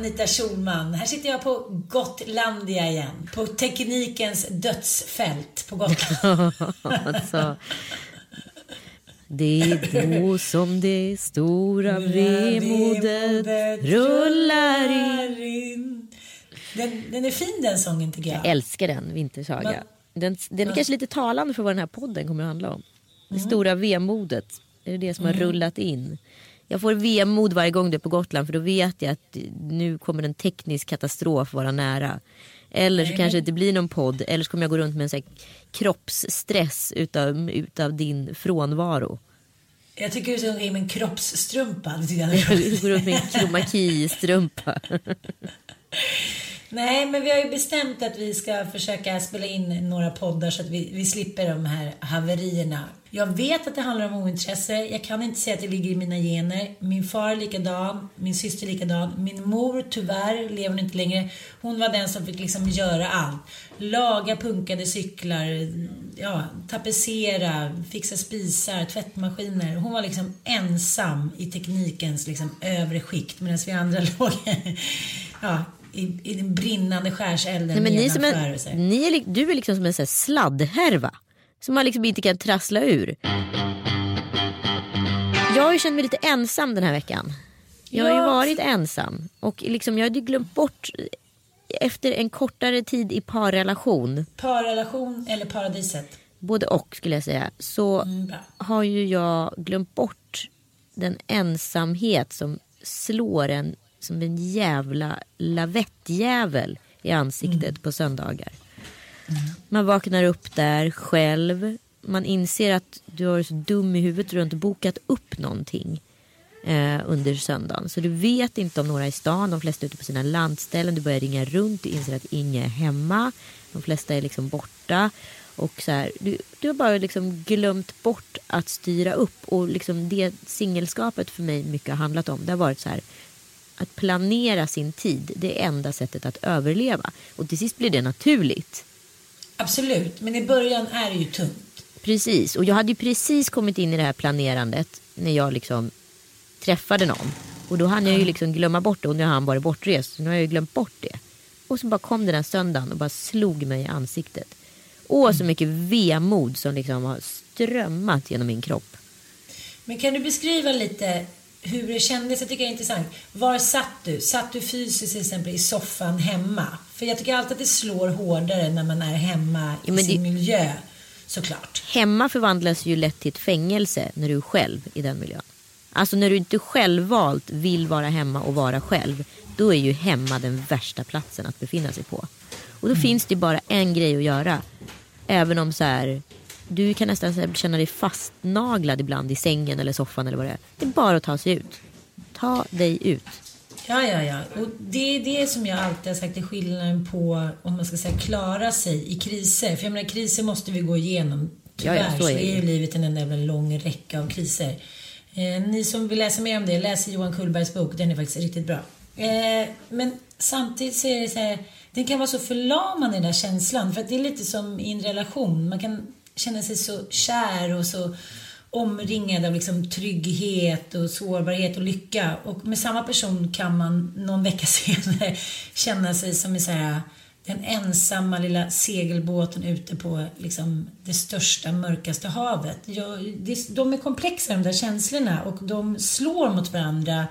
Anita Schulman! Här sitter jag på Gotlandia igen. På teknikens dödsfält på Gotland. alltså, det är då som det stora vemodet rullar in. Den, den är fin den sången tycker jag. Jag älskar den, Vintersaga. Den, den är kanske lite talande för vad den här podden kommer att handla om. Det Mm. stora vemodet. Är det det som har rullat in? Jag får vemod varje gång du är på Gotland för då vet jag att nu kommer en teknisk katastrof vara nära. Eller så kanske det inte blir någon podd eller så kommer jag gå runt med en sån här kroppsstress utav, utav din frånvaro. Jag tycker du ska gå in med en kroppsstrumpa. Jag går runt med en kromaki-strumpa. Nej, men vi har ju bestämt att vi ska försöka spela in några poddar så att vi, vi slipper de här haverierna. Jag vet att det handlar om ointresse. Jag kan inte säga att det ligger i mina gener. Min far är likadan, min syster är likadan. Min mor, tyvärr, lever hon inte längre. Hon var den som fick liksom göra allt. Laga punkade cyklar, ja, tapetsera, fixa spisar, tvättmaskiner. Hon var liksom ensam i teknikens liksom övre skikt medan vi andra låg ja, i, i den brinnande skärselden Nej, ni är som en, ni är, du är liksom som en sån här sladdhärva. Som man liksom inte kan trassla ur. Jag har ju känt mig lite ensam den här veckan. Jag har ju varit ensam. Och liksom jag hade glömt bort efter en kortare tid i parrelation. Parrelation eller paradiset? Både och skulle jag säga. Så Mm, har ju jag glömt bort den ensamhet som slår en som en jävla lavettjävel i ansiktet Mm. på söndagar. Man vaknar upp där själv. Man inser att du har så dum i huvudet du har inte bokat upp någonting eh, under söndagen. Så du vet inte om några är i stan. De flesta är ute på sina landställen. Du börjar ringa runt. Du inser att ingen är hemma. De flesta är liksom borta. Och så här, du, du har bara liksom glömt bort att styra upp. Och liksom det singelskapet för mig mycket har handlat om. Det har varit så här. Att planera sin tid. Det är enda sättet att överleva. Och till sist blir det naturligt. Absolut, men i början är det ju tungt. Precis, och jag hade ju precis kommit in i det här planerandet när jag liksom träffade någon. Och då hann jag ju liksom glömma bort det och nu har han varit bortrest. Så nu har jag ju glömt bort det. Och så bara kom den här söndagen och bara slog mig i ansiktet. Åh, så mycket vemod som liksom har strömmat genom min kropp. Men kan du beskriva lite hur det kändes? Jag tycker det är intressant. Var satt du? Satt du fysiskt till exempel i soffan hemma? För jag tycker alltid att det slår hårdare när man är hemma Ja, i sin det- miljö. Såklart. Hemma förvandlas ju lätt till ett fängelse när du är själv i den miljön. Alltså när du inte självvalt vill vara hemma och vara själv. Då är ju hemma den värsta platsen att befinna sig på. Och då finns det bara en grej att göra. Även om så här, du kan nästan här känna dig fastnaglad ibland i sängen eller soffan eller vad det är. Det är bara att ta sig ut. Ta dig ut. Ja, ja, ja. Och det är det som jag alltid har sagt är skillnaden på om man ska säga klara sig i kriser. För jag menar kriser måste vi gå igenom. Tyvärr Ja, ja, så är är, ju livet en enda lång räcka av kriser. Eh, ni som vill läsa mer om det, läs Johan Kullbergs bok. Den är faktiskt riktigt bra. Eh, men samtidigt så är det så här, den kan vara så förlamande den där känslan. För att det är lite som i en relation. Man kan känna sig så kär och så omringad av liksom trygghet och sårbarhet och lycka. Och med samma person kan man någon vecka senare känna sig som i så här, den ensamma lilla segelbåten ute på liksom, det största, mörkaste havet. Jag, det, de är komplexa de där känslorna och de slår mot varandra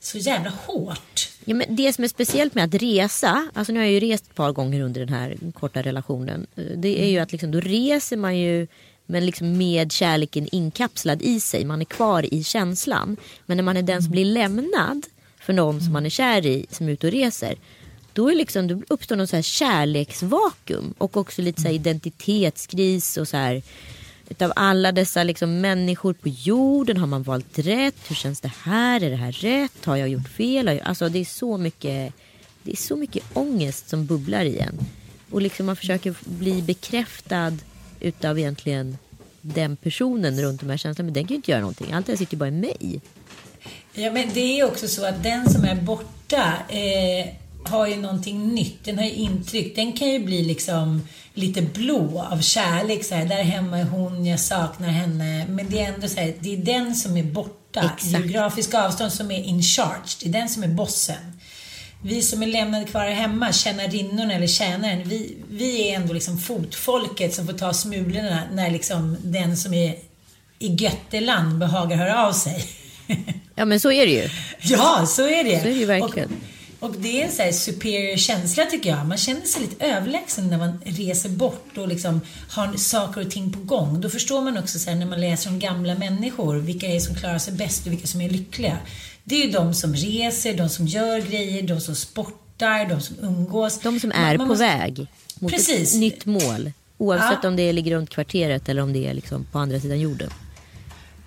så jävla hårt. Ja, men det som är speciellt med att resa, alltså nu har jag ju rest ett par gånger under den här korta relationen. eh, Det är ju att liksom, då reser man ju men liksom med kärleken inkapslad i sig. Man är kvar i känslan. Men när man är den som blir lämnad för någon som man är kär i som är ute och reser. Då, är liksom, då uppstår någon så här kärleksvakuum och också lite så identitetskris och så här. Utav alla dessa liksom människor på jorden, har man valt rätt? Hur känns det här? Är det här rätt? Har jag gjort fel? Alltså det är så mycket, det är så mycket ångest som bubblar i en. Och liksom man försöker bli bekräftad utav egentligen den personen runt de här känslorna. Men den kan ju inte göra någonting. Allt det här sitter ju bara i mig. Ja, men det är också så att den som är borta eh, har ju någonting nytt. Den har ju intryck. Den kan ju bli liksom lite blå av kärlek. Så här, där hemma är hon, jag saknar henne. Men det är ändå så här, det är den som är borta. Exakt. Geografisk avstånd som är in charge. Det är den som är bossen. Vi som är lämnade kvar hemma, tjänarinnorna eller tjänaren, vi, vi är ändå liksom fotfolket som får ta smulorna när liksom den som är i Götterland behagar höra av sig. Ja men så är det ju. Ja, så är det. Så är det ju verkligen. Och, och det är en sån här superior känsla tycker jag. Man känner sig lite överlägsen när man reser bort och liksom har saker och ting på gång. Då förstår man också så här, när man läser om gamla människor, vilka är som klarar sig bäst och vilka som är lyckliga. Det är ju de som reser, de som gör grejer, de som sportar, de som umgås. De som Man- är man på måste- väg mot Precis. ett nytt mål. Oavsett Ja. om det ligger runt kvarteret eller om det är liksom på andra sidan jorden.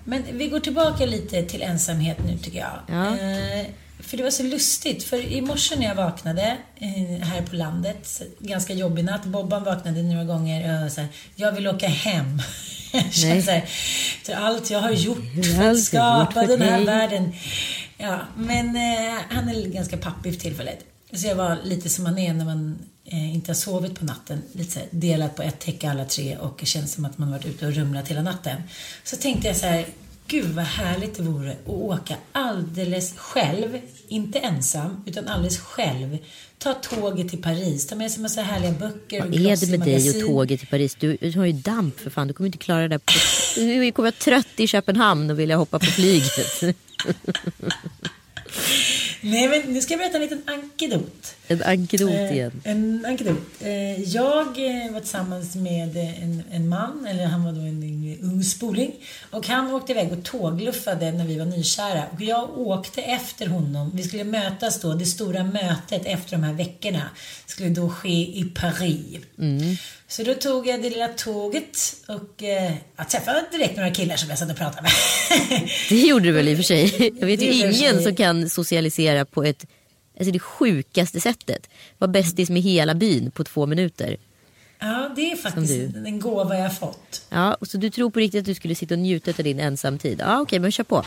Men vi går tillbaka lite till ensamhet nu tycker jag. Ja. Eh, för det var så lustigt, för i morse när jag vaknade eh, här på landet, ganska jobbig natt, Bobban vaknade några gånger och så här, jag vill åka hem. Jag känner så här, allt jag har gjort för att skapa den här världen. Ja, men eh, han är ganska pappig för tillfället. Så jag var lite som man är när man eh, inte har sovit på natten. Lite så här, delat på ett täcke alla tre och det känns som att man varit ute och rumlat hela natten. Så tänkte jag så här, gud vad härligt det vore att åka alldeles själv. Inte ensam, utan alldeles själv. Ta tåget till Paris, ta med sig massa härliga böcker Vad är det med dig och tåget till Paris? Du, du har ju damp för fan. Du kommer inte klara det där. På, du kommer vara trött i Köpenhamn och vilja hoppa på flyget. Nej, men nu ska jag berätta en liten ankedot. En ankedot Eh, igen. En ankedot. Eh, Jag eh, var tillsammans med en, en man, eller han var då en ung spoling. Och han åkte iväg och tågluffade när vi var nykära. Och jag åkte efter honom. Vi skulle mötas då, det stora mötet efter de här veckorna. skulle då ske i Paris. Mm. Så då tog jag det lilla tåget och eh, jag träffade direkt några killar som jag satt och pratade med. Det gjorde du väl i och för sig. Jag vet ju ingen som kan socialisera på ett alltså det sjukaste sättet. Var bästis med hela byn på två minuter. ja, det är faktiskt en gåva jag fått. Ja, och så du tror på riktigt att du skulle sitta och njuta av din ensamtid? Ja, okej, men kör på.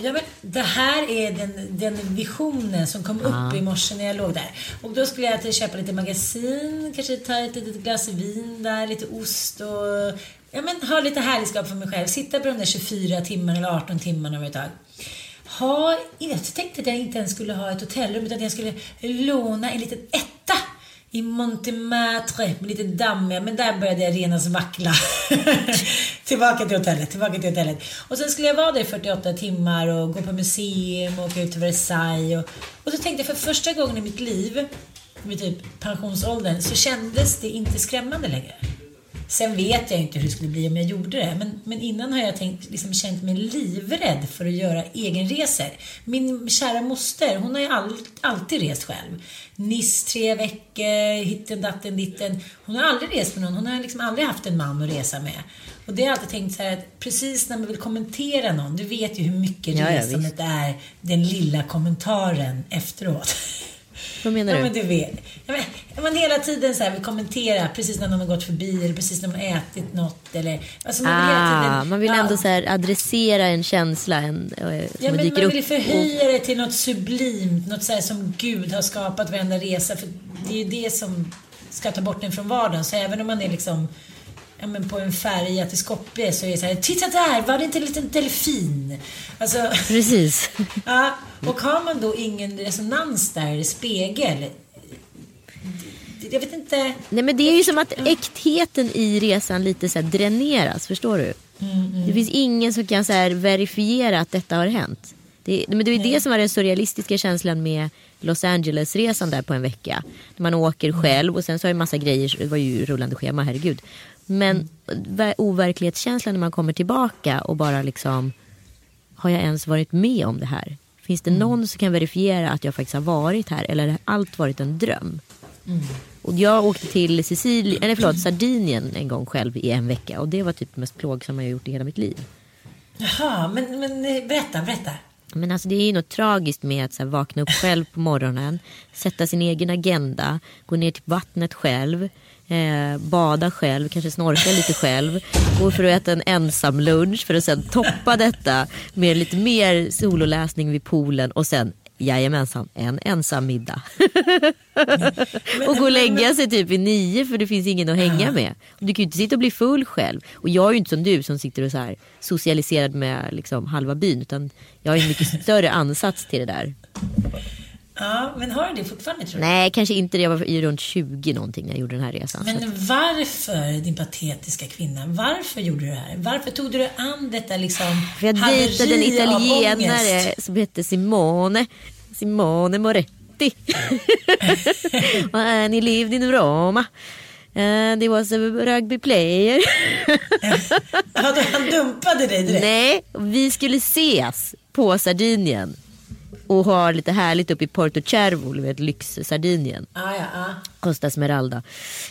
Ja, men det här är den, den visionen som kom upp i morse när jag låg där. Och då skulle jag till köpa lite magasin, kanske ta ett litet glas vin där, lite ost och ja, men, ha lite härligskap för mig själv. Sitta på de där 24 timmarna eller 18 timmarna över ett tag. Ha, jag tänkte att jag inte ens skulle ha ett hotellrum utan att jag skulle låna en liten etta i Montmartre med lite dammiga, men där började jag renas vackla. tillbaka till hotellet, tillbaka till hotellet. Och sen skulle jag vara där i 48 timmar och gå på museum och åka ut till Versailles. Och, och så tänkte jag för första gången i mitt liv, vid typ pensionsåldern, så kändes det inte skrämmande längre. Sen vet jag inte hur det skulle bli om jag gjorde det, men, men innan har jag tänkt, liksom, känt mig livrädd för att göra egenresor. Min kära moster, hon har ju all, alltid rest själv. Niss tre veckor, hitten datten ditten. Hon har aldrig rest med någon, hon har liksom aldrig haft en man att resa med. Och det har jag alltid tänkt så här att precis när man vill kommentera någon, du vet ju hur mycket Ja, ja, resandet är den lilla kommentaren efteråt. Vad menar Ja, du? men du vet. Ja, men, man hela tiden så här vill kommentera precis när någon har gått förbi eller precis när man har ätit något eller... Alltså man vill Ah, tiden, man vill ja. ändå så här adressera en känsla en, eh, som Ja, men dyker man upp. vill förhöja det till något sublimt, något så här som Gud har skapat varenda resa. För det är ju det som ska ta bort en från vardagen. Så även om man är liksom ja, men på en färja till Skopje så är det så här, titta där, var det inte en liten delfin? Alltså, Precis. ja, och har man då ingen resonans där, spegel. Jag vet inte. Nej men det är ju som att äktheten i resan lite så dräneras, förstår du? Det finns ingen som kan så verifiera att detta har hänt. Det, men det är det som var den surrealistiska känslan med Los Angeles-resan där på en vecka. När man åker själv och sen så har ju massa grejer, det var ju rullande schema, herregud. Men ver- overklighetskänslan när man kommer tillbaka och bara liksom, har jag ens varit med om det här? Finns det någon som kan verifiera att jag faktiskt har varit här eller har allt varit en dröm? Och jag åkte till Sicilien, eller förlåt, Sardinien en gång själv i en vecka och det var typ det mest plågsamma jag gjort i hela mitt liv. Jaha, men, men eh, berätta, berätta. Men alltså det är ju något tragiskt med att så vakna upp själv på morgonen, sätta sin egen agenda, gå ner till vattnet själv, eh, bada själv, kanske snorka lite själv, gå för att äta en ensam lunch för att sen toppa detta med lite mer sololäsning vid poolen och sen Jajamensan, en ensam middag. och gå och lägga sig typ vid nio för det finns ingen att hänga med. Du kan ju inte sitta och bli full själv. Och jag är ju inte som du som sitter och så här socialiserad med liksom halva byn. Utan jag har en mycket större ansats till det där. Ja, men har du det fortfarande tror du? Nej, kanske inte. Jag var ju runt 20 någonting när jag gjorde den här resan. så att- Men varför, din patetiska kvinna, varför gjorde du det här? Varför tog du dig an detta liksom För jag dejtade en italienare som hette Simone. Simone Moretti. And he lived in Roma. And he was a rugby player. Han dumpade dig direkt? Nej, vi skulle ses på Sardinien. Och ha lite härligt uppe i Porto Cervo, du vet lyx-Sardinien. Ja, ja, ja. Costa Smeralda.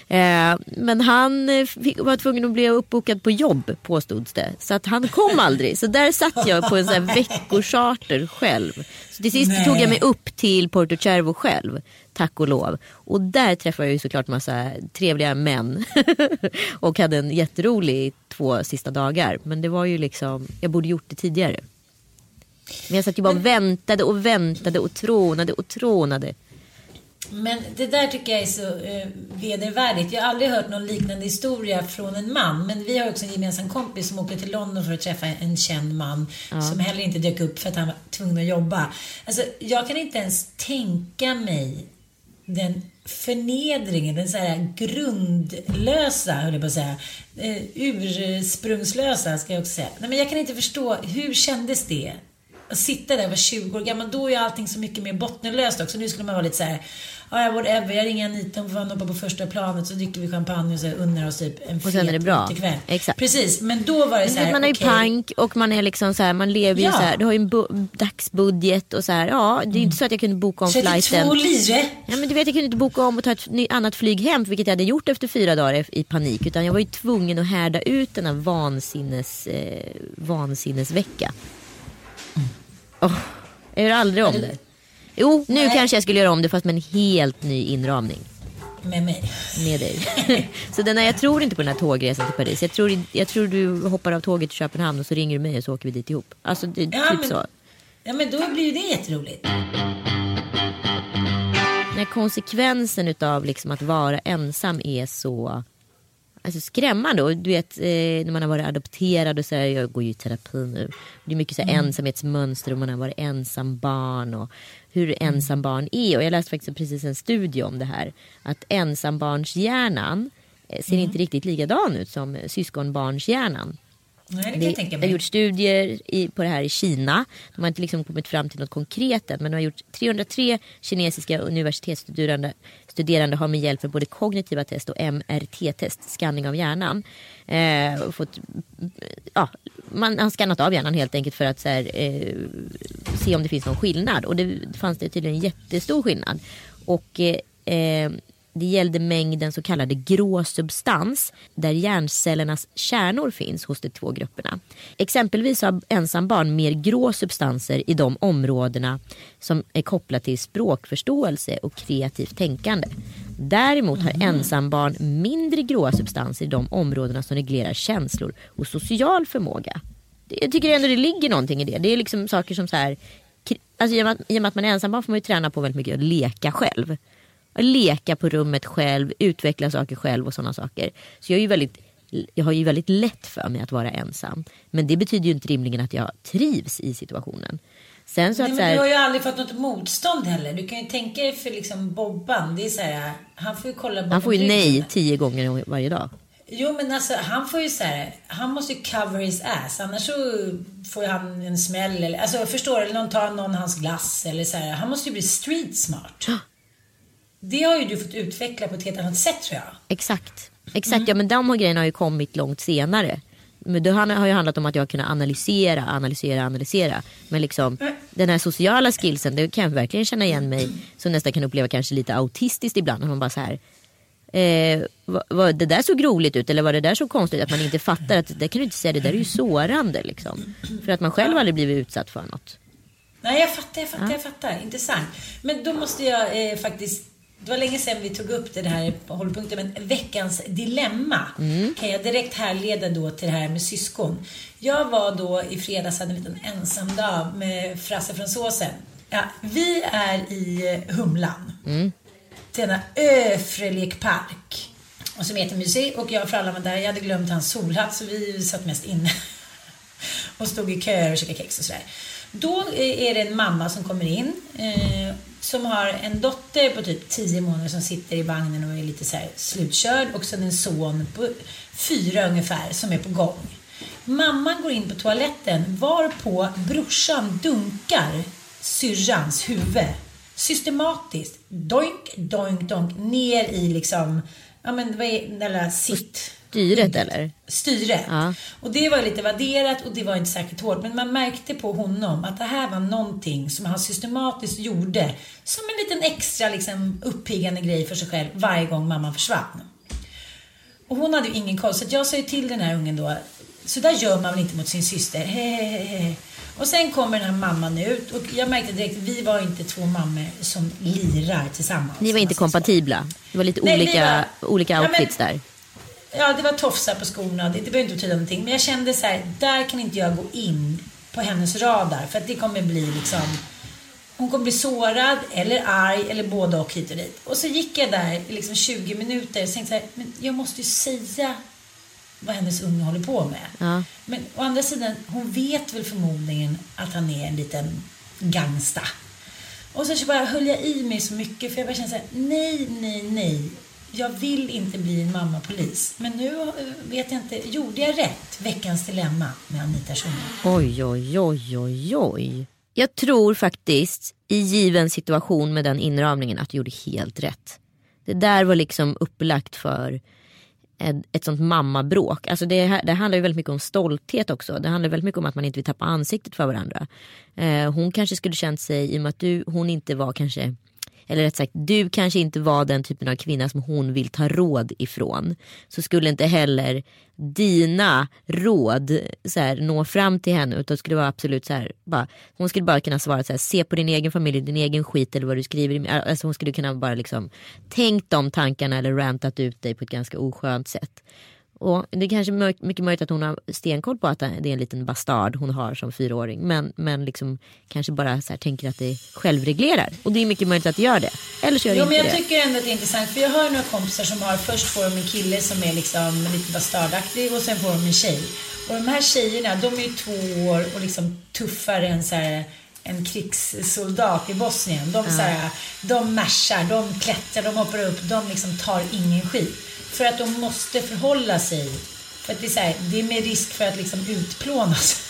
Eh, men han eh, fick, var tvungen att bli uppbokad på jobb påstods det. Så att han kom aldrig. Så där satt jag på en sån veckocharter själv. Så till sist Nej. tog jag mig upp till Porto Cervo själv. Tack och lov. Och där träffade jag ju såklart massa trevliga män. och hade en jätterolig två sista dagar. Men det var ju liksom, jag borde gjort det tidigare. Men jag satt ju bara och väntade och väntade och trånade och trånade. Men det där tycker jag är så eh, vedervärdigt. Jag har aldrig hört någon liknande historia från en man. Men vi har också en gemensam kompis som åkte till London för att träffa en känd man. Som heller inte dök upp för att han var tvungen att jobba. Alltså, jag kan inte ens tänka mig den förnedringen, den så här grundlösa, höll jag på att säga. Eh, ursprungslösa, ska jag också säga. Nej, men jag kan inte förstå, hur kändes det? Sitta där och vara 20 år gammal, då är allting så mycket mer bottenlöst också. Nu skulle man vara lite så här, ja whatever, jag ringer Anita, hon får hoppa på första planet så dricker vi champagne och så unnar oss typ en Och sen är det bra. Exakt. Precis, men då var det så här, man är ju okej. pank och man är liksom så här, man lever ju Ja. så här, du har ju en bu- dagsbudget och så här, ja det är ju inte så att jag kunde boka om 32 flighten. lire. Ja men du vet jag kunde inte boka om och ta ett annat flyg hem vilket jag hade gjort efter fyra dagar i panik utan jag var ju tvungen att härda ut den här vansinnes, eh, vansinnesvecka. Åh, jag gör aldrig om det. Jo, nu Nej. kanske jag skulle göra om det fast med en helt ny inramning Med mig. med dig. så den här, jag tror inte på den här tågresan till Paris. Jag tror, jag tror du hoppar av tåget till Köpenhamn och så ringer du mig och så åker vi dit ihop. Alltså det, Ja, typ men- så. Ja men då blir ju det jätteroligt. När konsekvensen utav liksom att vara ensam är så alltså skrämmande. Och du vet eh, när man har varit adopterad och så här, jag går ju i terapi nu. Det är mycket så här ensamhetsmönster och man har varit ensam barn och hur ensam barn är. Och jag läste faktiskt precis en studie om det här. Att ensambarnshjärnan eh, ser inte riktigt likadan ut som syskonbarnshjärnan. Nej, det Det, har mig. gjorts studier i, på det här i Kina. De har inte liksom kommit fram till något konkret än, men de har gjort 303 kinesiska universitetsstuderande studerande har med hjälp av både kognitiva test och MRT-test, scanning av hjärnan, eh, fått, ja, man har skannat av hjärnan helt enkelt för att här, eh, se om det finns någon skillnad. Och det fanns det tydligen en jättestor skillnad. Och eh, det gällde mängden så kallade grå substans där hjärncellernas kärnor finns hos de två grupperna. Exempelvis har ensambarn mer grå substanser i de områdena som är kopplat till språkförståelse och kreativt tänkande. Däremot har ensambarn mindre gråa substanser i de områdena som reglerar känslor och social förmåga. Jag tycker ändå det ligger någonting i det. Det är liksom saker som så här Alltså, i, och med, I och med att man är ensambarn får man ju träna på väldigt mycket att leka själv. Leka på rummet själv, utveckla saker själv och sådana saker. Så jag, är ju väldigt, jag har ju väldigt lätt för mig att vara ensam. Men det betyder ju inte rimligen att jag trivs i situationen. Sen så Nej, att, men du har ju aldrig fått något motstånd heller. Du kan ju tänka dig för liksom Bobban. Det är så här, han får ju kolla Han får ju nej tio gånger varje dag. Jo men alltså han får ju så här, han måste ju cover his ass annars så får ju han en smäll eller, alltså förstår du, eller någon tar någon hans glass eller så här. Han måste ju bli street smart. Det har ju du fått utveckla på ett helt annat sätt tror jag. Exakt. Exakt, mm. ja men de grejerna har ju kommit långt senare. Men det har ju handlat om att jag kunnat analysera, analysera, analysera. Men liksom mm. den här sociala skillsen, det kan jag verkligen känna igen mig som nästan kan uppleva kanske lite autistiskt ibland. Att man bara så här, Eh, var, var, det där såg roligt ut eller var det där så konstigt att man inte fattar att det kan du inte säga, det där är ju sårande liksom. För att man själv aldrig blivit utsatt för något. Nej, jag fattar, jag fattar, ja. jag fattar. Intressant. Men då måste jag eh, faktiskt det var länge sedan vi tog upp det här hållpunkten, men veckans dilemma mm. kan jag direkt härleda då till det här med syskon. Jag var då i fredags, hade en liten ensam dag med Frasse från Såsen. Ja, vi är i Humlan. Mm denna Öfrelekpark. Och som heter Musei och jag och Frallan var där. Jag hade glömt hans solhatt så vi satt mest inne. och stod i köer och käkade kex och sådär. Då är det en mamma som kommer in eh, som har en dotter på typ 10 månader som sitter i vagnen och är lite så här slutkörd och sen en son på fyra ungefär som är på gång. Mamman går in på toaletten varpå brorsan dunkar syrrans huvud systematiskt, doink, doink, doink, ner i liksom, ja men vad är, eller sitt. Styret eller? Styret. Ja. Och det var lite vadderat och det var inte särskilt hårt. Men man märkte på honom att det här var någonting som han systematiskt gjorde som en liten extra liksom, uppiggande grej för sig själv varje gång mamman försvann. Och hon hade ju ingen koll, så jag sa ju till den här ungen då, så där gör man väl inte mot sin syster. Hehehe. Och sen kommer den här mamman ut och jag märkte direkt, vi var inte två mammor som lirar tillsammans. Ni var inte kompatibla? Det var lite Nej, olika, var, olika outfits ja, men, där? Ja, det var tofsar på skorna. Det, det behöver inte betyda någonting. Men jag kände så här, där kan inte jag gå in på hennes radar. För att det kommer bli liksom... Hon kommer bli sårad eller arg eller både och hit och dit. Och så gick jag där i liksom 20 minuter och tänkte så här, men jag måste ju säga vad hennes unge håller på med. Ja. Men å andra sidan, hon vet väl förmodligen att han är en liten gangsta. Och så bara höll jag i mig så mycket för jag bara kände såhär, nej, nej, nej. Jag vill inte bli en mammapolis. Men nu eh, vet jag inte, gjorde jag rätt? Veckans dilemma med Anita Schulman. Oj, oj, oj, oj, oj. Jag tror faktiskt i given situation med den inramningen att du gjorde helt rätt. Det där var liksom upplagt för ett sånt mammabråk. Alltså det, det handlar ju väldigt mycket om stolthet också. Det handlar väldigt mycket om att man inte vill tappa ansiktet för varandra. Eh, hon kanske skulle känt sig, i och med att du, hon inte var kanske eller rätt sagt du kanske inte var den typen av kvinna som hon vill ta råd ifrån. Så skulle inte heller dina råd så här, nå fram till henne utan skulle vara absolut så här, bara, hon skulle bara kunna svara så här, se på din egen familj, din egen skit eller vad du skriver. Äh, alltså hon skulle kunna bara liksom tänkt de tankarna eller rantat ut dig på ett ganska oskönt sätt. Och det är kanske mycket möjligt att hon har stenkoll på att det är en liten bastard hon har som fyraåring. Men, men liksom kanske bara så tänker att det självreglerar. Och det är mycket möjligt att det gör det. Eller så gör det inte men jag det. tycker ändå att det är intressant. För jag har några kompisar som har, först får de en kille som är liksom lite bastardaktig och sen får de en tjej. Och de här tjejerna, de är ju två år och liksom tuffare än så här, en krigssoldat i Bosnien. De, ja. så här, de mashar, de klättrar, de hoppar upp, de liksom tar ingen skit. För att de måste förhålla sig. För att det, är så här, det är med risk för att liksom utplånas.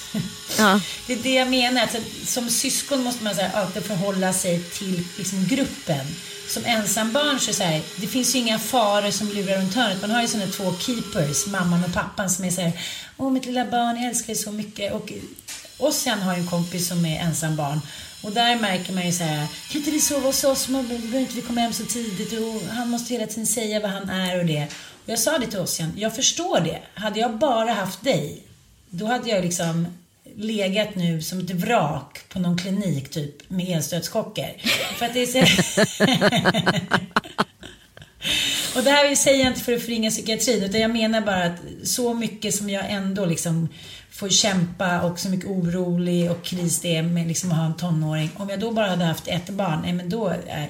Ja. Det är det jag menar. Alltså, som syskon måste man så här, alltid förhålla sig till liksom, gruppen. Som ensambarn så, så här, det finns ju inga faror som lurar runt hörnet. Man har ju sådana två keepers, mamman och pappan som är så här, åh mitt lilla barn, jag älskar dig så mycket. Och och sen har jag en kompis som är ensam barn. Och där märker man ju så här, kan inte vi sova hos oss? Man behöver inte vi komma hem så tidigt? Och han måste hela tiden säga vad han är och det. Och jag sa det till Ossian, jag förstår det. Hade jag bara haft dig, då hade jag liksom legat nu som ett vrak på någon klinik typ med elstödschocker. För att det är så... Och det här säger jag inte för att förringa psykiatrin, utan jag menar bara att så mycket som jag ändå liksom får kämpa och så mycket orolig och kris det är med liksom att ha en tonåring. Om jag då bara hade haft ett barn, nej men då är,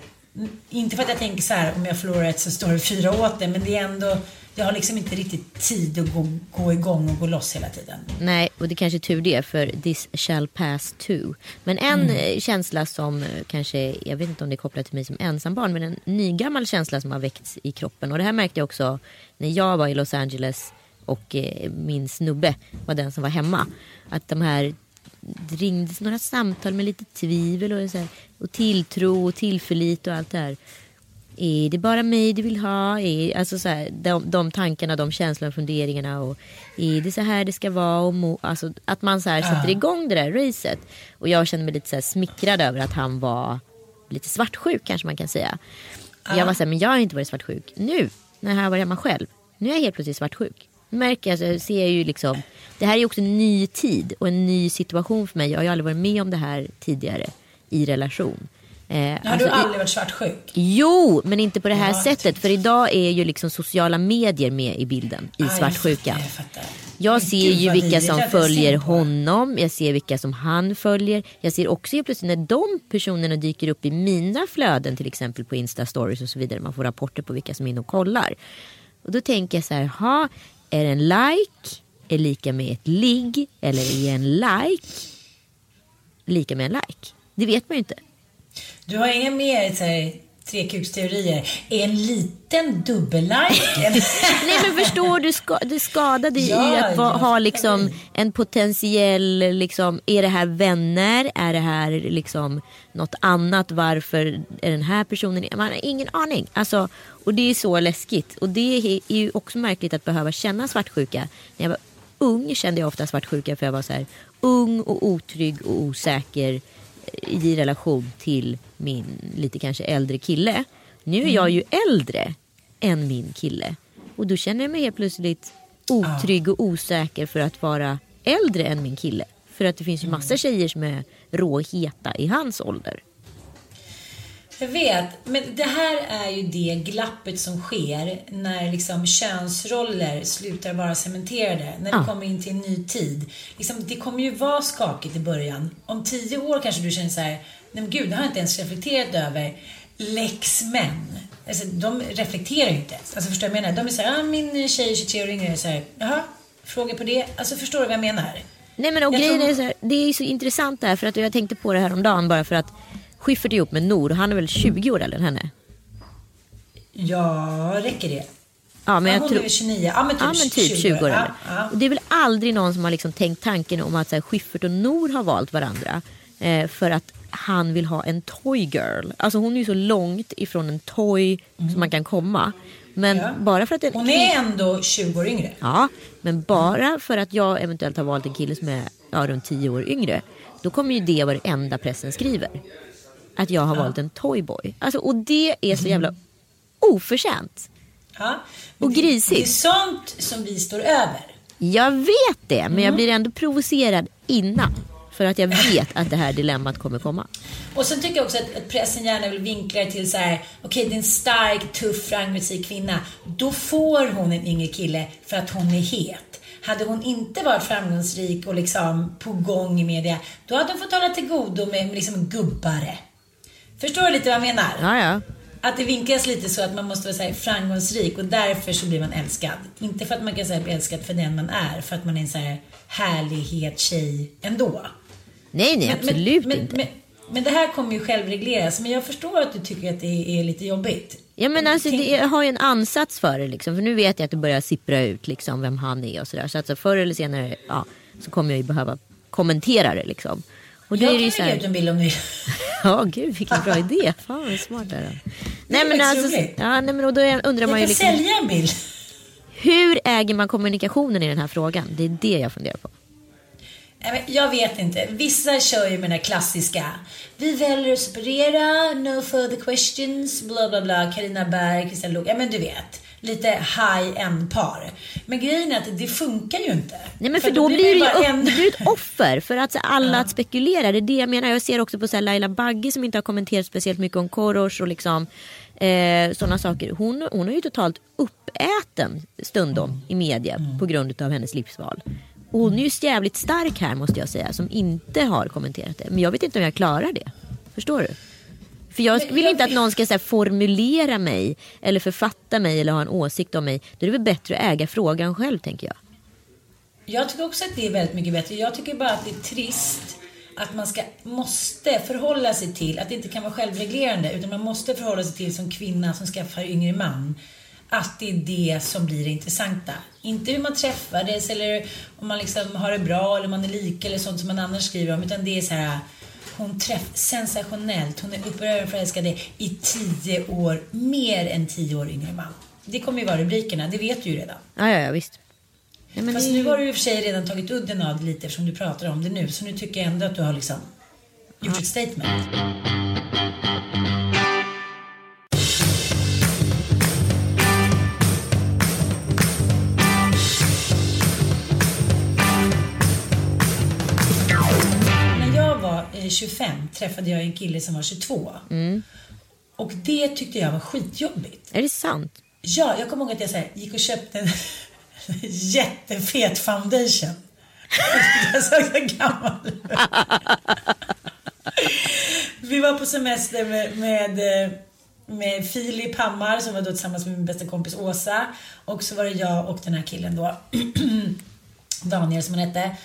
inte för att jag tänker så här, om jag förlorar ett så står det fyra åt det, men det är ändå jag har liksom inte riktigt tid att gå, gå igång och gå loss hela tiden. Nej, och det kanske är tur det för this shall pass too. Men en mm. Eh, känsla som eh, kanske, jag vet inte om det är kopplat till mig som ensambarn, men en nygammal känsla som har väckts i kroppen. Och det här märkte jag också när jag var i Los Angeles och eh, min snubbe var den som var hemma. Att de här det ringdes några samtal med lite tvivel och, så här, och tilltro och tillförlit och allt det här. Är det bara mig du vill ha? Är, alltså så här, de, de tankarna, de känslorna, funderingarna. Och, är det så här det ska vara? Och mo, alltså, att man så här sätter igång det där racet. Och jag kände mig lite så här smickrad över att han var lite svartsjuk kanske man kan säga. Jag var så här, men jag har inte varit svartsjuk nu när jag varit hemma själv. Nu är jag helt plötsligt svartsjuk. Märker jag, så ser jag ju liksom, det här är också en ny tid och en ny situation för mig. Jag har ju aldrig varit med om det här tidigare i relation. Eh, har alltså, du aldrig varit svartsjuk? Jo, men inte på det här ja, sättet. För idag är ju liksom sociala medier med i bilden i Aj, svartsjukan. Jag, fattar, jag, jag ser ju vilka som följer honom. Jag ser vilka som han följer. Jag ser också helt plötsligt när de personerna dyker upp i mina flöden. Till exempel på Insta stories och så vidare. Man får rapporter på vilka som är inne och kollar. Och då tänker jag så här, ha, är en like är lika med ett ligg? Eller är en like lika med en like? Det vet man ju inte. Du har inga mer i här, trekuksteorier? En liten dubbellike? Nej men förstår du ska, det skadade ja, i att va, ha liksom en potentiell, liksom, är det här vänner? Är det här liksom något annat? Varför är den här personen, man har ingen aning. Alltså, och det är så läskigt. Och det är ju också märkligt att behöva känna svartsjuka. När jag var ung kände jag ofta svartsjuka för jag var så här ung och otrygg och osäker i relation till min lite kanske äldre kille. Nu är jag ju äldre än min kille. Och då känner jag mig helt plötsligt otrygg och osäker för att vara äldre än min kille. För att det finns ju massa tjejer som är råheta i hans ålder. Jag vet, men det här är ju det glappet som sker när liksom könsroller slutar vara cementerade. När vi ja. kommer in till en ny tid. Liksom, det kommer ju vara skakigt i början. Om tio år kanske du känner så här, nej men gud, det har jag inte ens reflekterat över. Lex män. Alltså, de reflekterar ju inte ens. Alltså, förstår du vad jag menar? De är så här, ah, min tjej är 23 år yngre. Så här, Jaha, fråga på det. Alltså, förstår du vad jag menar? Nej men och jag grejen tror... är så här, det är så intressant där för att jag tänkte på det här om dagen bara för att Schyffert är ihop med Nor och han är väl 20 år äldre än henne? Ja, räcker det? Ja, men ja, jag hon tror... är 29. Ja, men typ, ja, men typ 20, 20 år ja, ja. Och det är väl aldrig någon som har liksom tänkt tanken om att så här, Schyffert och Nor har valt varandra. Eh, för att han vill ha en toy girl. Alltså hon är ju så långt ifrån en toy mm. som man kan komma. Men ja. bara för att en... Hon är ändå 20 år yngre. Ja, men bara för att jag eventuellt har valt en kille som är ja, runt 10 år yngre. Då kommer ju det vara det enda pressen skriver att jag har ja. valt en toyboy. Alltså, och det är så jävla oförtjänt. Ja, och grisigt. Det är sånt som vi står över. Jag vet det, men mm. jag blir ändå provocerad innan. För att jag vet att det här dilemmat kommer komma. Och sen tycker jag också att, pressen gärna vill vinkla det till så här, okej okay, det är en stark, tuff, framgångsrik kvinna. Då får hon en yngre kille för att hon är het. Hade hon inte varit framgångsrik och liksom på gång i media, då hade hon fått hålla till godo med liksom gubbare. Förstår du lite vad jag menar? Ja, ja. Att det vinklas lite så att man måste vara så framgångsrik och därför så blir man älskad. Inte för att man kan säga bli älskad för den man är, för att man är en så här härlighet tjej ändå. Nej, nej, men, absolut men, inte. Men, men, det här kommer ju självregleras. Men jag förstår att du tycker att det är lite jobbigt. Ja men alltså det, jag har ju en ansats för det liksom. För nu vet jag att det börjar sippra ut liksom vem han är och sådär. Så alltså förr eller senare ja, så kommer jag ju behöva kommentera det liksom. Och jag kan lägga ut en bild om du Ja, gud vilken bra idé. Fan vad smart det är. Nej men alltså, ja, nej, men och då undrar jag man ju liksom. sälja en bild. Hur äger man kommunikationen i den här frågan? Det är det jag funderar på. Jag vet inte. Vissa kör ju med den här klassiska. Vi väljer att separera, no further questions, bla bla bla. Carina Berg, Christian Luuk. Ja men du vet. Lite high-end par. Men grejen är att det funkar ju inte. Nej men för, för då, då, blir det ju en... det blir ett offer för att alla ja. att spekulera. Det är det jag menar. Jag ser också på så här, Laila Bagge som inte har kommenterat speciellt mycket om Korosh och liksom eh, sådana saker. Hon, hon är ju totalt uppäten stundom mm. i media mm. på grund av hennes livsval. Och hon är ju jävligt stark här måste jag säga som inte har kommenterat det. Men jag vet inte om jag klarar det. Förstår du? För jag vill inte att någon ska så här, formulera mig eller författa mig eller ha en åsikt om mig. Då är det väl bättre att äga frågan själv tänker jag. Jag tycker också att det är väldigt mycket bättre. Jag tycker bara att det är trist att man ska, måste förhålla sig till, att det inte kan vara självreglerande, utan man måste förhålla sig till som kvinna som skaffar yngre man att det är det som blir det intressanta. Inte hur man träffades eller om man liksom har det bra eller om man är lika eller sånt som man annars skriver om. Utan det är så här, hon träff sensationellt, hon är upprörande förälskad i tio år, mer än tio år yngre man. Det kommer ju vara rubrikerna, det vet du ju redan. Ja, ja, ja visst. Ja, Fast det... nu har du i och för sig redan tagit udden av det lite eftersom du pratar om det nu. Så nu tycker jag ändå att du har liksom gjort ja. ett statement. 25 träffade jag en kille som var 22. Mm. Och det tyckte jag var skitjobbigt. Är det sant? Ja, jag kommer ihåg att jag så här, gick och köpte en jättefet foundation. jag såg så gammal Vi var på semester med, med, med Filip Hammar som var då tillsammans med min bästa kompis Åsa. Och så var det jag och den här killen då. Daniel som han hette.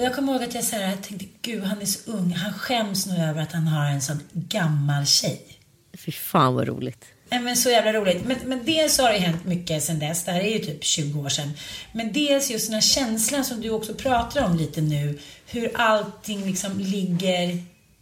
Och jag kommer ihåg att jag, så här, jag tänkte, gud han är så ung. Han skäms nog över att han har en sån gammal tjej. Fy fan vad roligt. Nej, men så jävla roligt. Men, men dels har det hänt mycket sen dess. Det här är ju typ 20 år sedan. Men dels just den här känslan som du också pratar om lite nu. Hur allting liksom ligger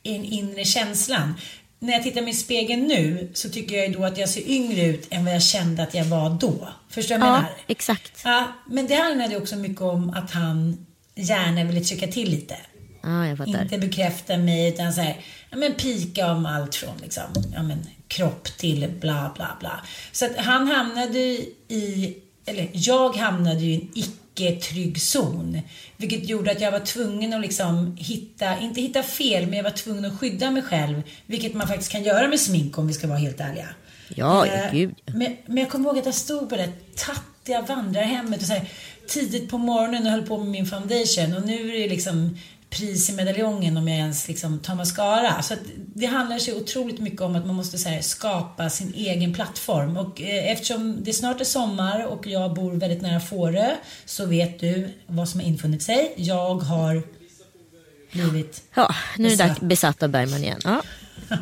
i den inre känslan. När jag tittar mig i spegeln nu så tycker jag ju då att jag ser yngre ut än vad jag kände att jag var då. Förstår du vad jag ja, menar? exakt. Ja, men det handlade också mycket om att han gärna ville trycka till lite. Ja, jag fattar. Inte bekräfta mig utan så här, ja men pika om allt från liksom, ja men kropp till bla bla bla. Så att han hamnade i, eller jag hamnade i en icke trygg zon. Vilket gjorde att jag var tvungen att liksom hitta, inte hitta fel, men jag var tvungen att skydda mig själv. Vilket man faktiskt kan göra med smink om vi ska vara helt ärliga. Ja, eh, gud. Men, men jag kommer ihåg att jag stod på det tattiga vandrarhemmet och så här, tidigt på morgonen och höll på med min foundation. Och nu är det liksom pris i medaljongen om jag ens liksom tar mascara. Så det handlar så otroligt mycket om att man måste så här, skapa sin egen plattform. Och eh, eftersom det snart är sommar och jag bor väldigt nära Fårö så vet du vad som har infunnit sig. Jag har blivit Ja, nu är det dags besatt av Bergman igen. Ja.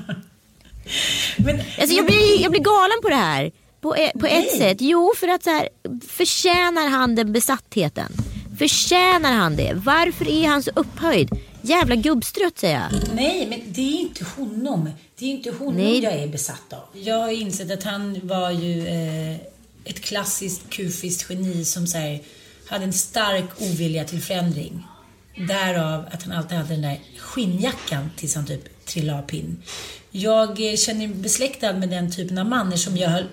men, alltså, jag, blir, jag blir galen på det här. På, e- på ett sätt. Jo, för att så här, förtjänar han den besattheten? Förtjänar han det? Varför är han så upphöjd? Jävla gubbstrutt säger jag. Nej, men det är inte honom. Det är inte honom Nej. jag är besatt av. Jag har insett att han var ju eh, ett klassiskt kufiskt geni som så här, hade en stark ovilja till förändring. Därav att han alltid hade den där skinnjackan tills han typ trillade av pinn. Jag eh, känner mig besläktad med den typen av man som jag har...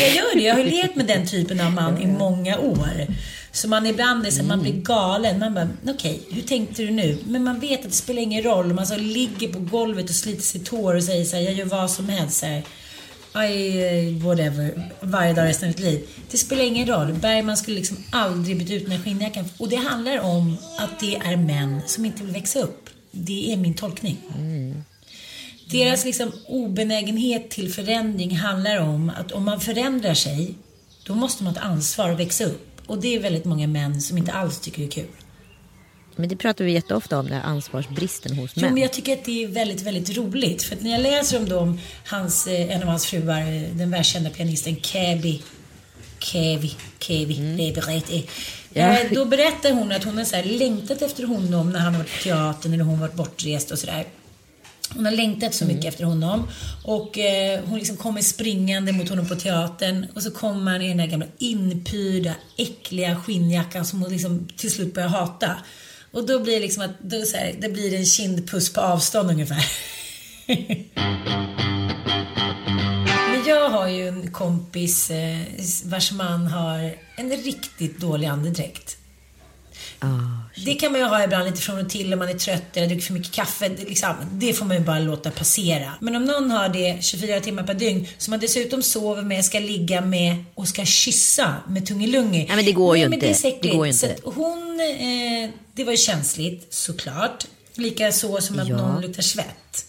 jag gör det. Jag har levt med den typen av man i många år. Så man ibland är så mm. man blir galen. Man bara, okej, okay, hur tänkte du nu? Men man vet att det spelar ingen roll. Man så ligger på golvet och sliter sitt hår och säger så här, jag gör vad som helst. Så här, I, eh, whatever, varje dag resten av mitt liv. Det spelar ingen roll. Bergman skulle liksom aldrig byta ut den här skinnjackan. Och det handlar om att det är män som inte vill växa upp. Det är min tolkning. Mm. Deras liksom obenägenhet till förändring handlar om att om man förändrar sig, då måste man ta ansvar och växa upp. Och det är väldigt många män som inte alls tycker det är kul. Men det pratar vi jätteofta om, den här ansvarsbristen hos män. Jo, men jag tycker att det är väldigt, väldigt roligt. För att när jag läser om dem, hans, eh, en av hans fruar, eh, den världskända pianisten Käbi, Kevi, Kevi, mm. Leberete. Ja. Eh, då berättar hon att hon har så längtat efter honom när han varit på teatern eller hon varit bortrest och sådär. Hon har längtat så mycket mm. efter honom. Och eh, hon liksom kommer springande mot honom på teatern. Och så kommer han i den där gamla inpyrda, äckliga skinnjackan som hon liksom till slut börjar hata. Och då blir det liksom att då så här, det blir en kindpuss på avstånd ungefär. Men jag har ju en kompis eh, vars man har en riktigt dålig andedräkt. Det kan man ju ha ibland lite från och till om man är trött eller dricker för mycket kaffe. Det, liksom, det får man ju bara låta passera. Men om någon har det 24 timmar per dygn som man dessutom sover med, ska ligga med och ska kyssa med Tungilungi. Nej, men det går ju men inte. Det, är säkert. Det går ju Så inte. att hon, eh, det var ju känsligt såklart. Lika så som att Ja. någon luktar svett.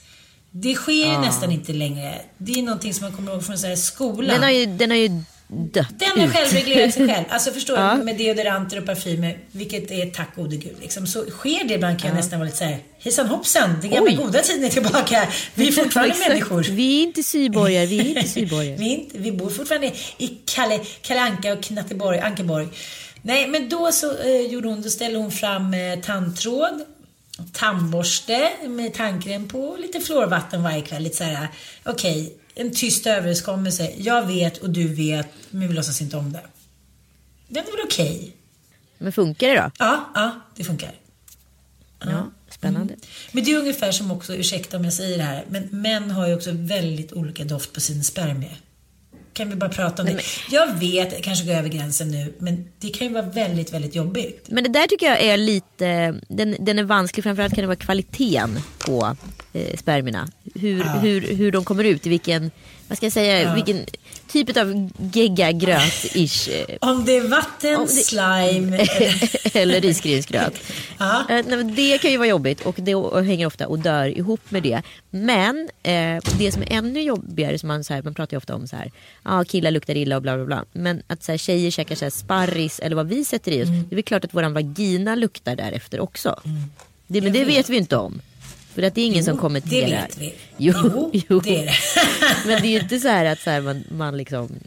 Det sker ju nästan inte längre. Det är någonting som man kommer ihåg från så skolan. Den har ju, den har ju dött Den har självreglerat sig själv. Alltså förstår Ja. du, med deodoranter och parfymer, vilket är tack gode gud. Liksom. Så sker det ibland kan jag nästan vara lite såhär, hejsan hoppsan, den gamla Oj. goda tiden är tillbaka. Vi är fortfarande människor. Vi är inte syborgare, vi är inte syborgare. vi, inte, vi bor fortfarande i Kalle, Kalle Anka och Knatteborg, Ankeborg. Nej, men då så eh, gjorde hon, då ställde hon fram eh, tandtråd, tandborste med tandkräm på och lite fluorvatten varje kväll. Lite såhär, okej, en tyst överenskommelse. Jag vet och du vet, men vi låtsas inte om det. Det är väl okej? Men funkar det då? Ja, ja, det funkar. Ja, spännande. Men det är ungefär som också, ursäkta om jag säger det här, men män har ju också väldigt olika doft på sin spermie. Kan vi bara prata om det? Jag vet, jag kanske går över gränsen nu, men det kan ju vara väldigt, väldigt jobbigt. Men det där tycker jag är lite, den, den är vansklig. Framförallt kan det vara kvaliteten på eh, spermierna. Hur, hur, hur de kommer ut, i vilken, vad ska jag säga, vilken typ av gegga gröt-ish. eh, Om det är vatten, det- slime, eller risgrynsgröt. Ja. Eh, Det kan ju vara jobbigt och det hänger ofta och dör ihop med det. Men eh, det som är ännu jobbigare, som man, så här, man pratar ju ofta om så här, ah, killar luktar illa och bla bla bla. Men att så här, tjejer käkar så här, sparris eller vad vi sätter i oss. Mm. Det är väl klart att våran vagina luktar därefter också. Det, men det vet vi inte om. För att det är ingen som kommenterar. det vet vi. Jo, Jo, jo. det är det. Men det är ju inte så här att så här, man, man liksom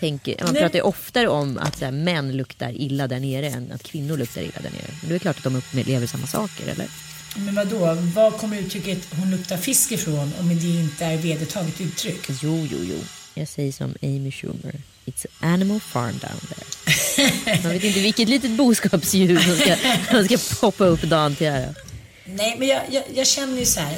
tänker, man Nej. pratar ju oftare om att så här, män luktar illa där nere än att kvinnor luktar illa där nere. Men det är klart att de upplever samma saker eller? Men vadå, var kommer uttrycket hon luktar fisk ifrån om det inte är vedertaget uttryck? Jo, jo, jo. Jag säger som Amy Schumer. It's an animal farm down there. Man vet inte vilket litet boskapsdjur som ska, som ska poppa upp dagen till ära. Nej, men jag, jag, jag känner ju så här.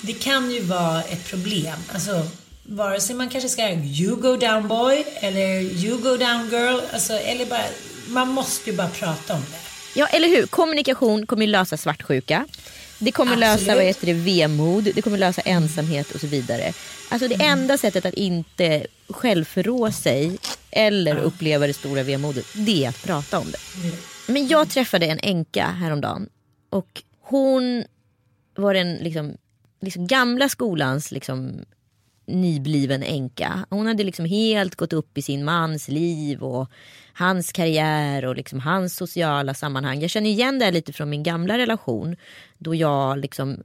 Det kan ju vara ett problem. Alltså, vare sig man kanske ska you go down boy eller you go down girl. Alltså, eller bara, man måste ju bara prata om det. Ja, eller hur? Kommunikation kommer ju lösa svartsjuka. Det kommer lösa Absolut. vad heter det, vemod, det kommer lösa ensamhet och så vidare. Alltså det enda sättet att inte självförrå sig eller uppleva det stora vemodet, det är att prata om det. Men jag träffade en änka häromdagen och hon var den liksom, liksom gamla skolans liksom, nybliven änka. Hon hade liksom helt gått upp i sin mans liv och hans karriär och liksom hans sociala sammanhang. Jag känner igen det lite från min gamla relation då jag liksom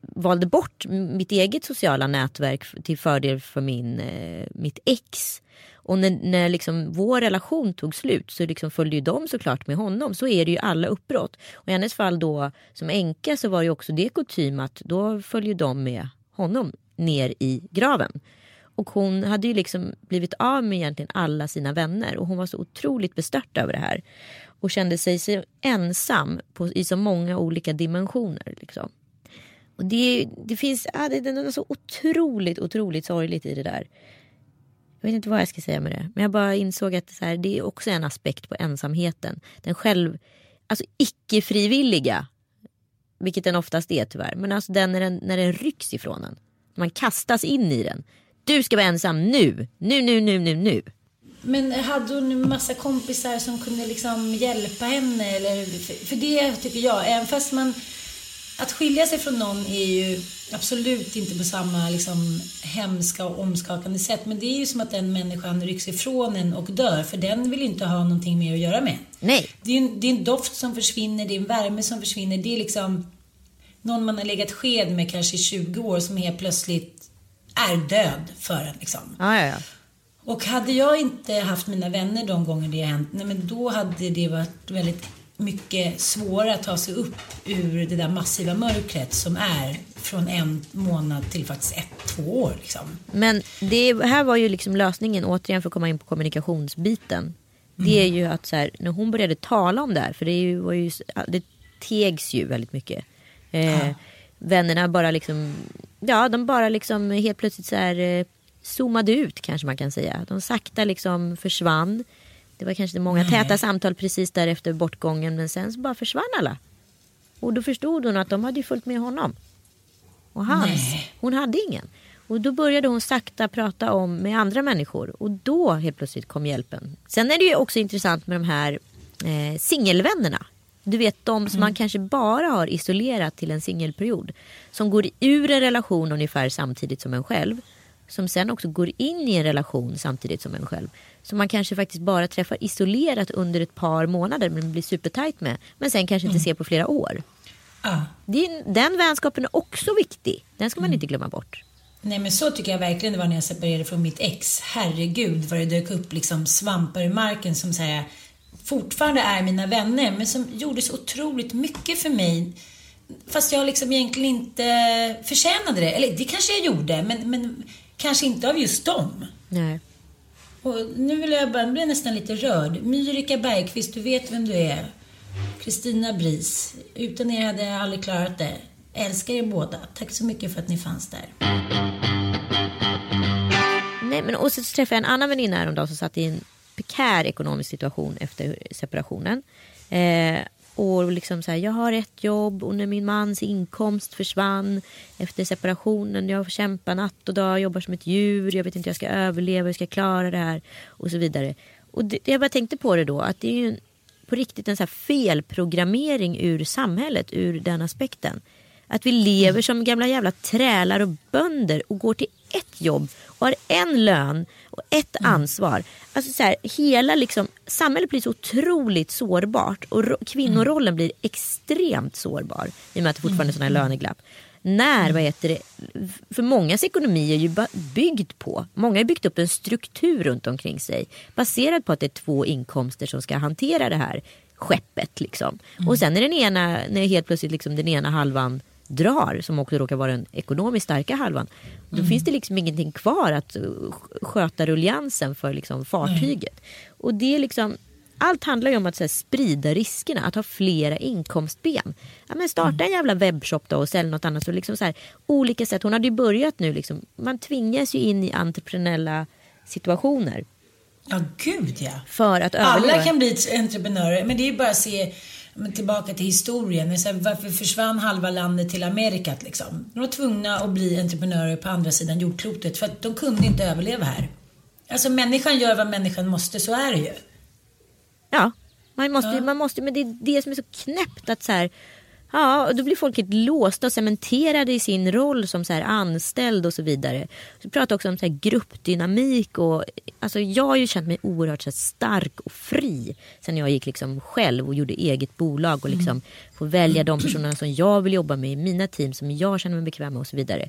valde bort mitt eget sociala nätverk till fördel för min, eh, mitt ex. Och när, när liksom vår relation tog slut så liksom följde ju de såklart med honom. Så är det ju alla uppbrott. Och i hennes fall då som änka så var ju också det kutym att då följer de med honom ner i graven. Och hon hade ju liksom blivit av med egentligen alla sina vänner och hon var så otroligt bestört över det här. Och kände sig så ensam på, i så många olika dimensioner. Liksom. Och det, det finns ja, det, det är något så otroligt, otroligt sorgligt i det där. Jag vet inte vad jag ska säga med det. Men jag bara insåg att så här, det är också en aspekt på ensamheten. Den själv, alltså icke-frivilliga. Vilket den oftast är tyvärr. Men alltså den när, den när den rycks ifrån en. Man kastas in i den. Du ska vara ensam nu. Nu, nu, nu, nu, nu. Men hade hon en massa kompisar som kunde liksom hjälpa henne? Eller, för, för det tycker jag, även fast man... Att skilja sig från någon är ju absolut inte på samma liksom, hemska och omskakande sätt. Men det är ju som att den människan rycks ifrån en och dör. För den vill ju inte ha någonting mer att göra med. Nej. Det är, en, det är en doft som försvinner, det är en värme som försvinner. Det är liksom någon man har legat sked med kanske i 20 år som helt plötsligt är död för en. Liksom. Ja, ja, ja. Och hade jag inte haft mina vänner de gånger det har hänt, nej men då hade det varit väldigt mycket svårare att ta sig upp ur det där massiva mörkret som är från en månad till faktiskt ett, två år. Liksom. Men det här var ju liksom lösningen återigen för att komma in på kommunikationsbiten. Det är ju att så här, när hon började tala om det här, för det var ju, det tegs ju väldigt mycket. Eh, Vännerna bara liksom, ja de bara liksom helt plötsligt så här eh, zoomade ut kanske man kan säga. De sakta liksom försvann. Det var kanske många täta samtal precis därefter bortgången men sen så bara försvann alla. Och då förstod hon att de hade ju följt med honom. Och hans, Nej. hon hade ingen. Och då började hon sakta prata om med andra människor och då helt plötsligt kom hjälpen. Sen är det ju också intressant med de här eh, singelvännerna. Du vet de som man kanske bara har isolerat till en singelperiod. Som går ur en relation ungefär samtidigt som en själv. Som sen också går in i en relation samtidigt som en själv. Som man kanske faktiskt bara träffar isolerat under ett par månader men blir supertajt med. Men sen kanske inte ser på flera år. Ja. Det är, den vänskapen är också viktig. Den ska man inte glömma bort. Nej men så tycker jag verkligen det var när jag separerade från mitt ex. Herregud vad det dök upp liksom svampar i marken som säger fortfarande är mina vänner men som gjorde så otroligt mycket för mig. Fast jag liksom egentligen inte förtjänade det. Eller det kanske jag gjorde men, men kanske inte av just dem. Nej. Och nu vill jag bara, blir nästan lite rörd. Myrika Bergqvist, du vet vem du är. Kristina Bris. Utan er hade jag aldrig klarat det. Älskar er båda. Tack så mycket för att ni fanns där. Nej, men och så träffade jag en annan väninna häromdagen som satt i en prekär ekonomisk situation efter separationen. Eh, och liksom så här, jag har ett jobb och när min mans inkomst försvann efter separationen. Jag får kämpa natt och dag, jobbar som ett djur. Jag vet inte hur jag ska överleva, hur jag ska klara det här och så vidare. Och det, jag bara tänkte på det då att det är ju en, på riktigt en så här felprogrammering ur samhället ur den aspekten. Att vi lever som gamla jävla trälar och bönder och går till ett jobb har en lön och ett ansvar. Alltså så här, hela liksom, samhället blir så otroligt sårbart och ro- kvinnorollen blir extremt sårbar i och med att det fortfarande är sådana här löneglapp. När, vad heter det, för mångas ekonomi är ju byggd på, många har byggt upp en struktur runt omkring sig baserad på att det är två inkomster som ska hantera det här skeppet. Liksom. Och sen är den ena, när helt plötsligt liksom den ena halvan drar, som också råkar vara den ekonomiskt starka halvan, då finns det liksom ingenting kvar att uh, sköta ruljansen för liksom fartyget. Och det är liksom, allt handlar ju om att här, sprida riskerna, att ha flera inkomstben. Ja, men starta en jävla webbshop då och sälj något annat. Så liksom så här, olika sätt. Hon hade ju börjat nu, liksom, man tvingas ju in i entreprenöriella situationer Ja, gud ja. för att överleva. Alla kan bli entreprenörer, men det är ju bara att se men tillbaka till historien. Så här, varför försvann halva landet till Amerikat liksom? De var tvungna att bli entreprenörer på andra sidan jordklotet för att de kunde inte överleva här. Alltså människan gör vad människan måste, så är det ju. Ja, man måste, man måste, men det är det som är så knäppt att så här, ja, och då blir folk helt låsta och cementerade i sin roll som så här anställd och så vidare. Så pratar också om så här gruppdynamik och alltså jag har ju känt mig oerhört så stark och fri sen jag gick liksom själv och gjorde eget bolag och liksom få välja de personerna som jag vill jobba med i mina team som jag känner mig bekväm med och så vidare.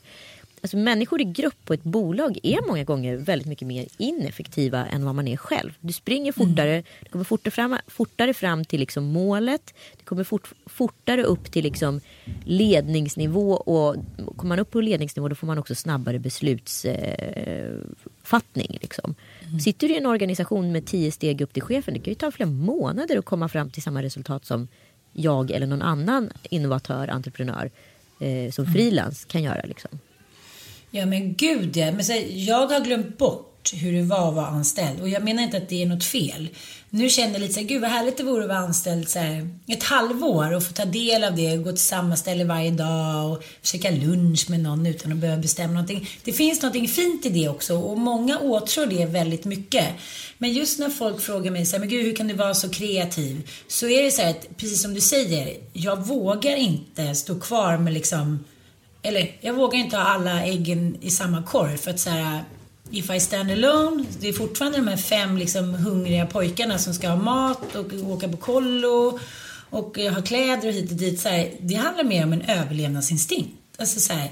Alltså människor i grupp på ett bolag är många gånger väldigt mycket mer ineffektiva än vad man är själv. Du springer fortare, du kommer fortare fram, fortare fram till liksom målet. Du kommer fort, fortare upp till liksom ledningsnivå och kommer man upp på ledningsnivå då får man också snabbare beslutsfattning. Eh, liksom. Sitter du i en organisation med tio steg upp till chefen, det kan ju ta flera månader att komma fram till samma resultat som jag eller någon annan innovatör, entreprenör eh, som frilans kan göra. Liksom. Ja men gud ja. Men så jag har glömt bort hur det var att vara anställd. Och jag menar inte att det är något fel. Nu känner jag lite så här, gud vad härligt det vore att vara anställd så här, ett halvår och få ta del av det. Gå till samma ställe varje dag och försöka lunch med någon utan att behöva bestämma någonting. Det finns någonting fint i det också och många åtrår det väldigt mycket. Men just när folk frågar mig så här, men gud hur kan du vara så kreativ? Så är det så här att, precis som du säger, jag vågar inte stå kvar med liksom eller jag vågar inte ha alla äggen i samma korg för att säga If I stand alone, det är fortfarande de här fem liksom hungriga pojkarna som ska ha mat och åka på kollo och eh, ha kläder och hit och dit. Så här, det handlar mer om en överlevnadsinstinkt. Alltså så här,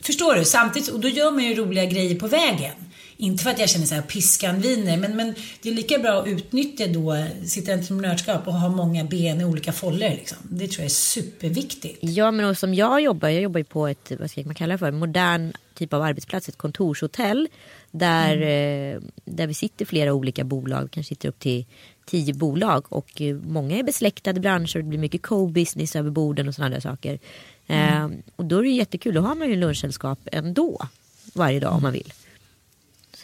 förstår du? Samtidigt, och då gör man ju roliga grejer på vägen. Inte för att jag känner så här piskan viner, men, men det är lika bra att utnyttja då sitt entreprenörskap och ha många ben i olika foller. Liksom. Det tror jag är superviktigt. Ja, men och som jag jobbar, jag jobbar ju på ett, vad ska man kalla det för, modern typ av arbetsplats, ett kontorshotell. Där, eh, där vi sitter flera olika bolag, kanske sitter upp till tio bolag och eh, många är besläktade branscher och det blir mycket co-business över borden och sådana där saker. Mm. Eh, och då är det jättekul, då har man ju lunchsällskap ändå varje dag om man vill.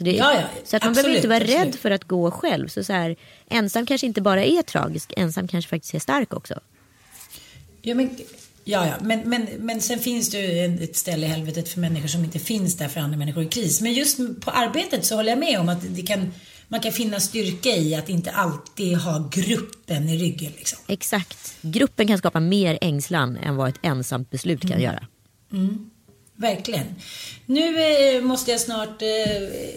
Så, det, Ja, ja, så att man absolut, behöver inte vara absolut. rädd för att gå själv. Så, så här, ensam kanske inte bara är tragisk, ensam kanske faktiskt är stark också. Ja, men, ja, ja. Men, men, men sen finns det ju ett- ställe i helvetet för människor som inte finns där för andra människor i kris. Men just på arbetet så håller jag med om att det kan, man kan finna styrka i att inte alltid ha gruppen i ryggen. Liksom. Exakt. Gruppen kan skapa mer ängslan än vad ett ensamt beslut Mm. kan göra. Verkligen. Nu eh, måste jag snart eh,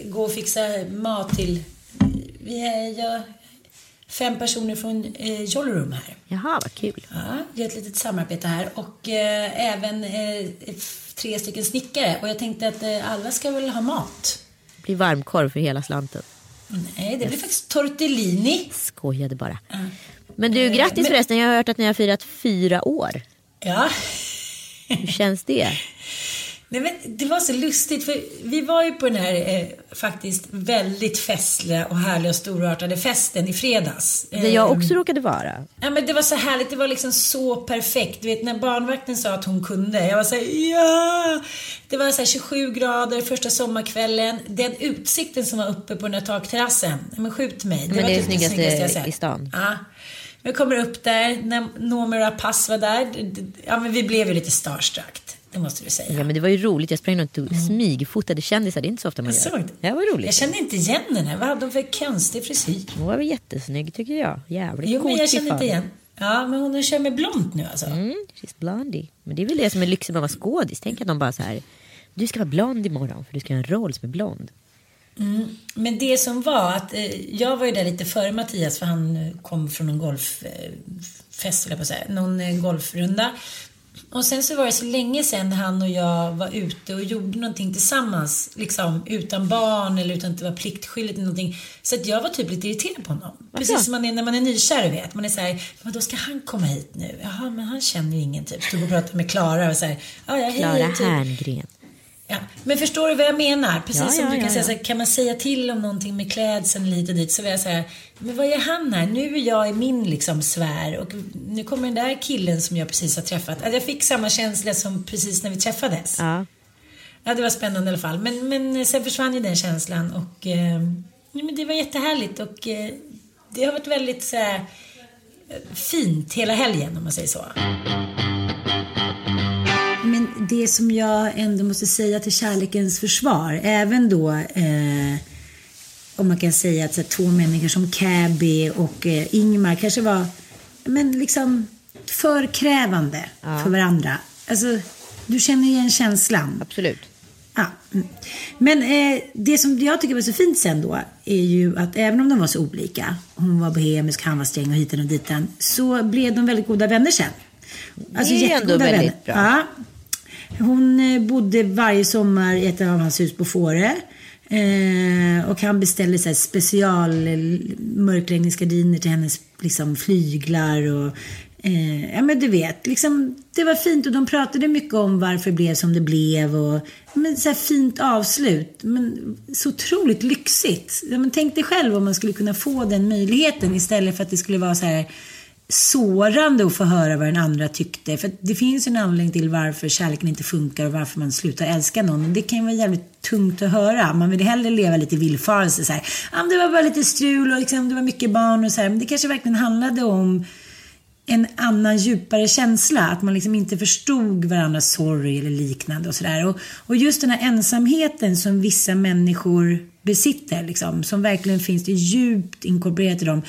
gå och fixa mat till vi är jag, fem personer från eh, Jolly Room här. Jaha, vad kul. Ja, vi har ett litet samarbete här och eh, även eh, tre stycken snickare. Och jag tänkte att eh, alla ska väl ha mat. Det blir varmkorv för hela slanten. Nej, det blir faktiskt tortellini. Skojade bara. Men du, Eh, grattis men- förresten. Jag har hört att ni har firat fyra år. Ja. Hur känns det? Nej, men det var så lustigt för vi var ju på den här eh, faktiskt väldigt festliga och härliga och storartade festen i fredags. Där jag också råkade vara. Ja men det var så härligt, det var liksom så perfekt. Du vet när barnvakten sa att hon kunde, jag var såhär ja! Det var så här 27 grader första sommarkvällen. Den utsikten som var uppe på den där takterrassen, men skjut mig. men var det är typ snyggaste jag sett. i stan. Ja. Vi kommer upp där, när Noomi Rapace var där. Ja men vi blev ju lite starstruck. Det måste du säga. Ja, men det var ju roligt. Jag sprang runt och smygfotade kändisar. Det är inte så ofta man Mm. Jag gör. såg det. Var roligt. Jag kände inte igen henne. Vad hade hon för konstig frisyr? Hon var väl jättesnygg tycker jag. Jävligt Jo men jag kände inte igen. Ja men hon kör med blont nu alltså. Mm, she's blondie. Men det är väl det som är lyxigt med att vara skådis. Tänk att de bara så här. Du ska vara blond imorgon för du ska göra en roll som är blond. Men det som var att eh, jag var ju där lite före Mattias för han eh, kom från en golffest, vill jag på att säga, någon eh, golfrunda. Och sen så var det så länge sedan han och jag var ute och gjorde någonting tillsammans, liksom utan barn eller utan att det var pliktskyldigt eller någonting. Så att jag var typ lite irriterad på honom. Precis som man är när man är nykär, vet. Man är såhär, men då ska han komma hit nu? Jaha, men han känner ju ingen typ. Stod och pratade med Klara och såhär, ja, ja, hej, Klara typ. Herngren. Ja, men förstår du vad jag menar? Precis Ja, som ja, du kan ja, säga, här, kan man säga till om någonting med klädseln lite dit så vill jag säga, men vad är han här? Nu är jag i min liksom sfär och nu kommer den där killen som jag precis har träffat. Alltså, jag fick samma känsla som precis när vi träffades. Ja. Det var spännande i alla fall. Men, men sen försvann ju den känslan och eh, men det var jättehärligt och eh, det har varit väldigt så här, eh, fint hela helgen om man säger så. Men det som jag ändå måste säga till kärlekens försvar, även då eh, om man kan säga att här, två människor som Cabby och eh, Ingmar kanske var men liksom för krävande för varandra. Alltså, du känner igen känslan. Absolut. Ja. Men eh, det som jag tycker var så fint sen då är ju att även om de var så olika, hon var bohemisk, han var sträng och hiten och ditan, så blev de väldigt goda vänner sen. Alltså Det är ju ändå jättegoda väldigt vänner. bra. Ja. Hon eh, bodde varje sommar i ett av hans hus på Fårö. Eh, och han beställde så här special-mörkläggningsgardiner eh, till hennes liksom, flyglar och eh, ja men du vet, liksom, det var fint och de pratade mycket om varför det blev som det blev och men, så här fint avslut. Men så otroligt lyxigt. Ja, men tänk dig själv om man skulle kunna få den möjligheten istället för att det skulle vara så här sårande att få höra vad den andra tyckte. För det finns ju en anledning till varför kärleken inte funkar och varför man slutar älska någon. Det kan ju vara jävligt tungt att höra. Man vill hellre leva lite i villfarelse. Så här. Ja, men det var bara lite strul och liksom, det var mycket barn och så här. Men det kanske verkligen handlade om en annan djupare känsla. Att man liksom inte förstod varandras sorg eller liknande och sådär. Och, och just den här ensamheten som vissa människor besitter, liksom, som verkligen finns det djupt inkorporerat i dem.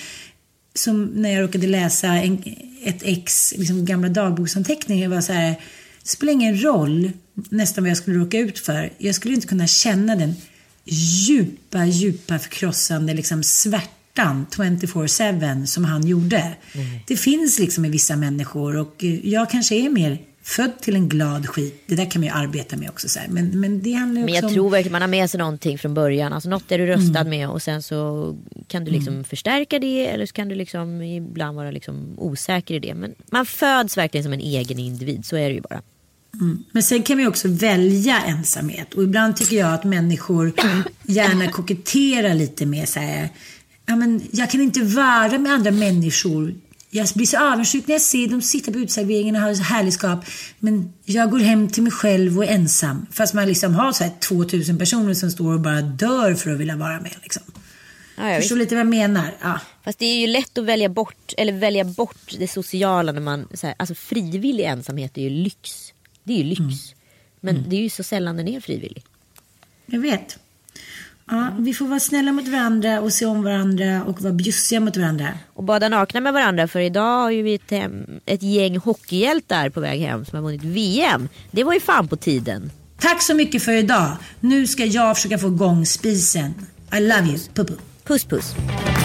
Som när jag råkade läsa en, ett ex liksom gamla dagboksanteckningar var så här. Det spelar ingen roll nästan vad jag skulle råka ut för. Jag skulle inte kunna känna den djupa, djupa förkrossande liksom svärtan 24-7 som han gjorde. Det finns liksom i vissa människor och jag kanske är mer född till en glad skit. Det där kan man ju arbeta med också. Så här. Men, men det handlar ju Men jag om... tror verkligen man har med sig någonting från början. Alltså något är du röstad med och sen så kan du liksom förstärka det eller så kan du liksom ibland vara liksom osäker i det. Men man föds verkligen som en egen individ, så är det ju bara. Men sen kan vi också välja ensamhet. Och ibland tycker jag att människor gärna koketterar lite med så här, ja, men, jag kan inte vara med andra människor. Jag blir så avundsjuk när jag ser dem sitta på uteserveringen och ha härligskap. Men jag går hem till mig själv och är ensam. Fast man liksom har så här 2000 personer som står och bara dör för att vilja vara med. Liksom. Ja, ja, Förstår visst. lite vad jag menar? Ja. Fast det är ju lätt att välja bort, eller välja bort det sociala när man, så här, alltså frivillig ensamhet är ju lyx. Det är ju lyx. Mm. Men det är ju så sällan den är frivillig. Jag vet. Ja, vi får vara snälla mot varandra och se om varandra och vara bjussiga mot varandra. Och bada nakna med varandra för idag har ju vi ett, hem, ett gäng hockeyhjältar på väg hem som har vunnit VM. Det var ju fan på tiden. Tack så mycket för idag. Nu ska jag försöka få igång spisen. I love you. Pupu. Puss puss. Imagine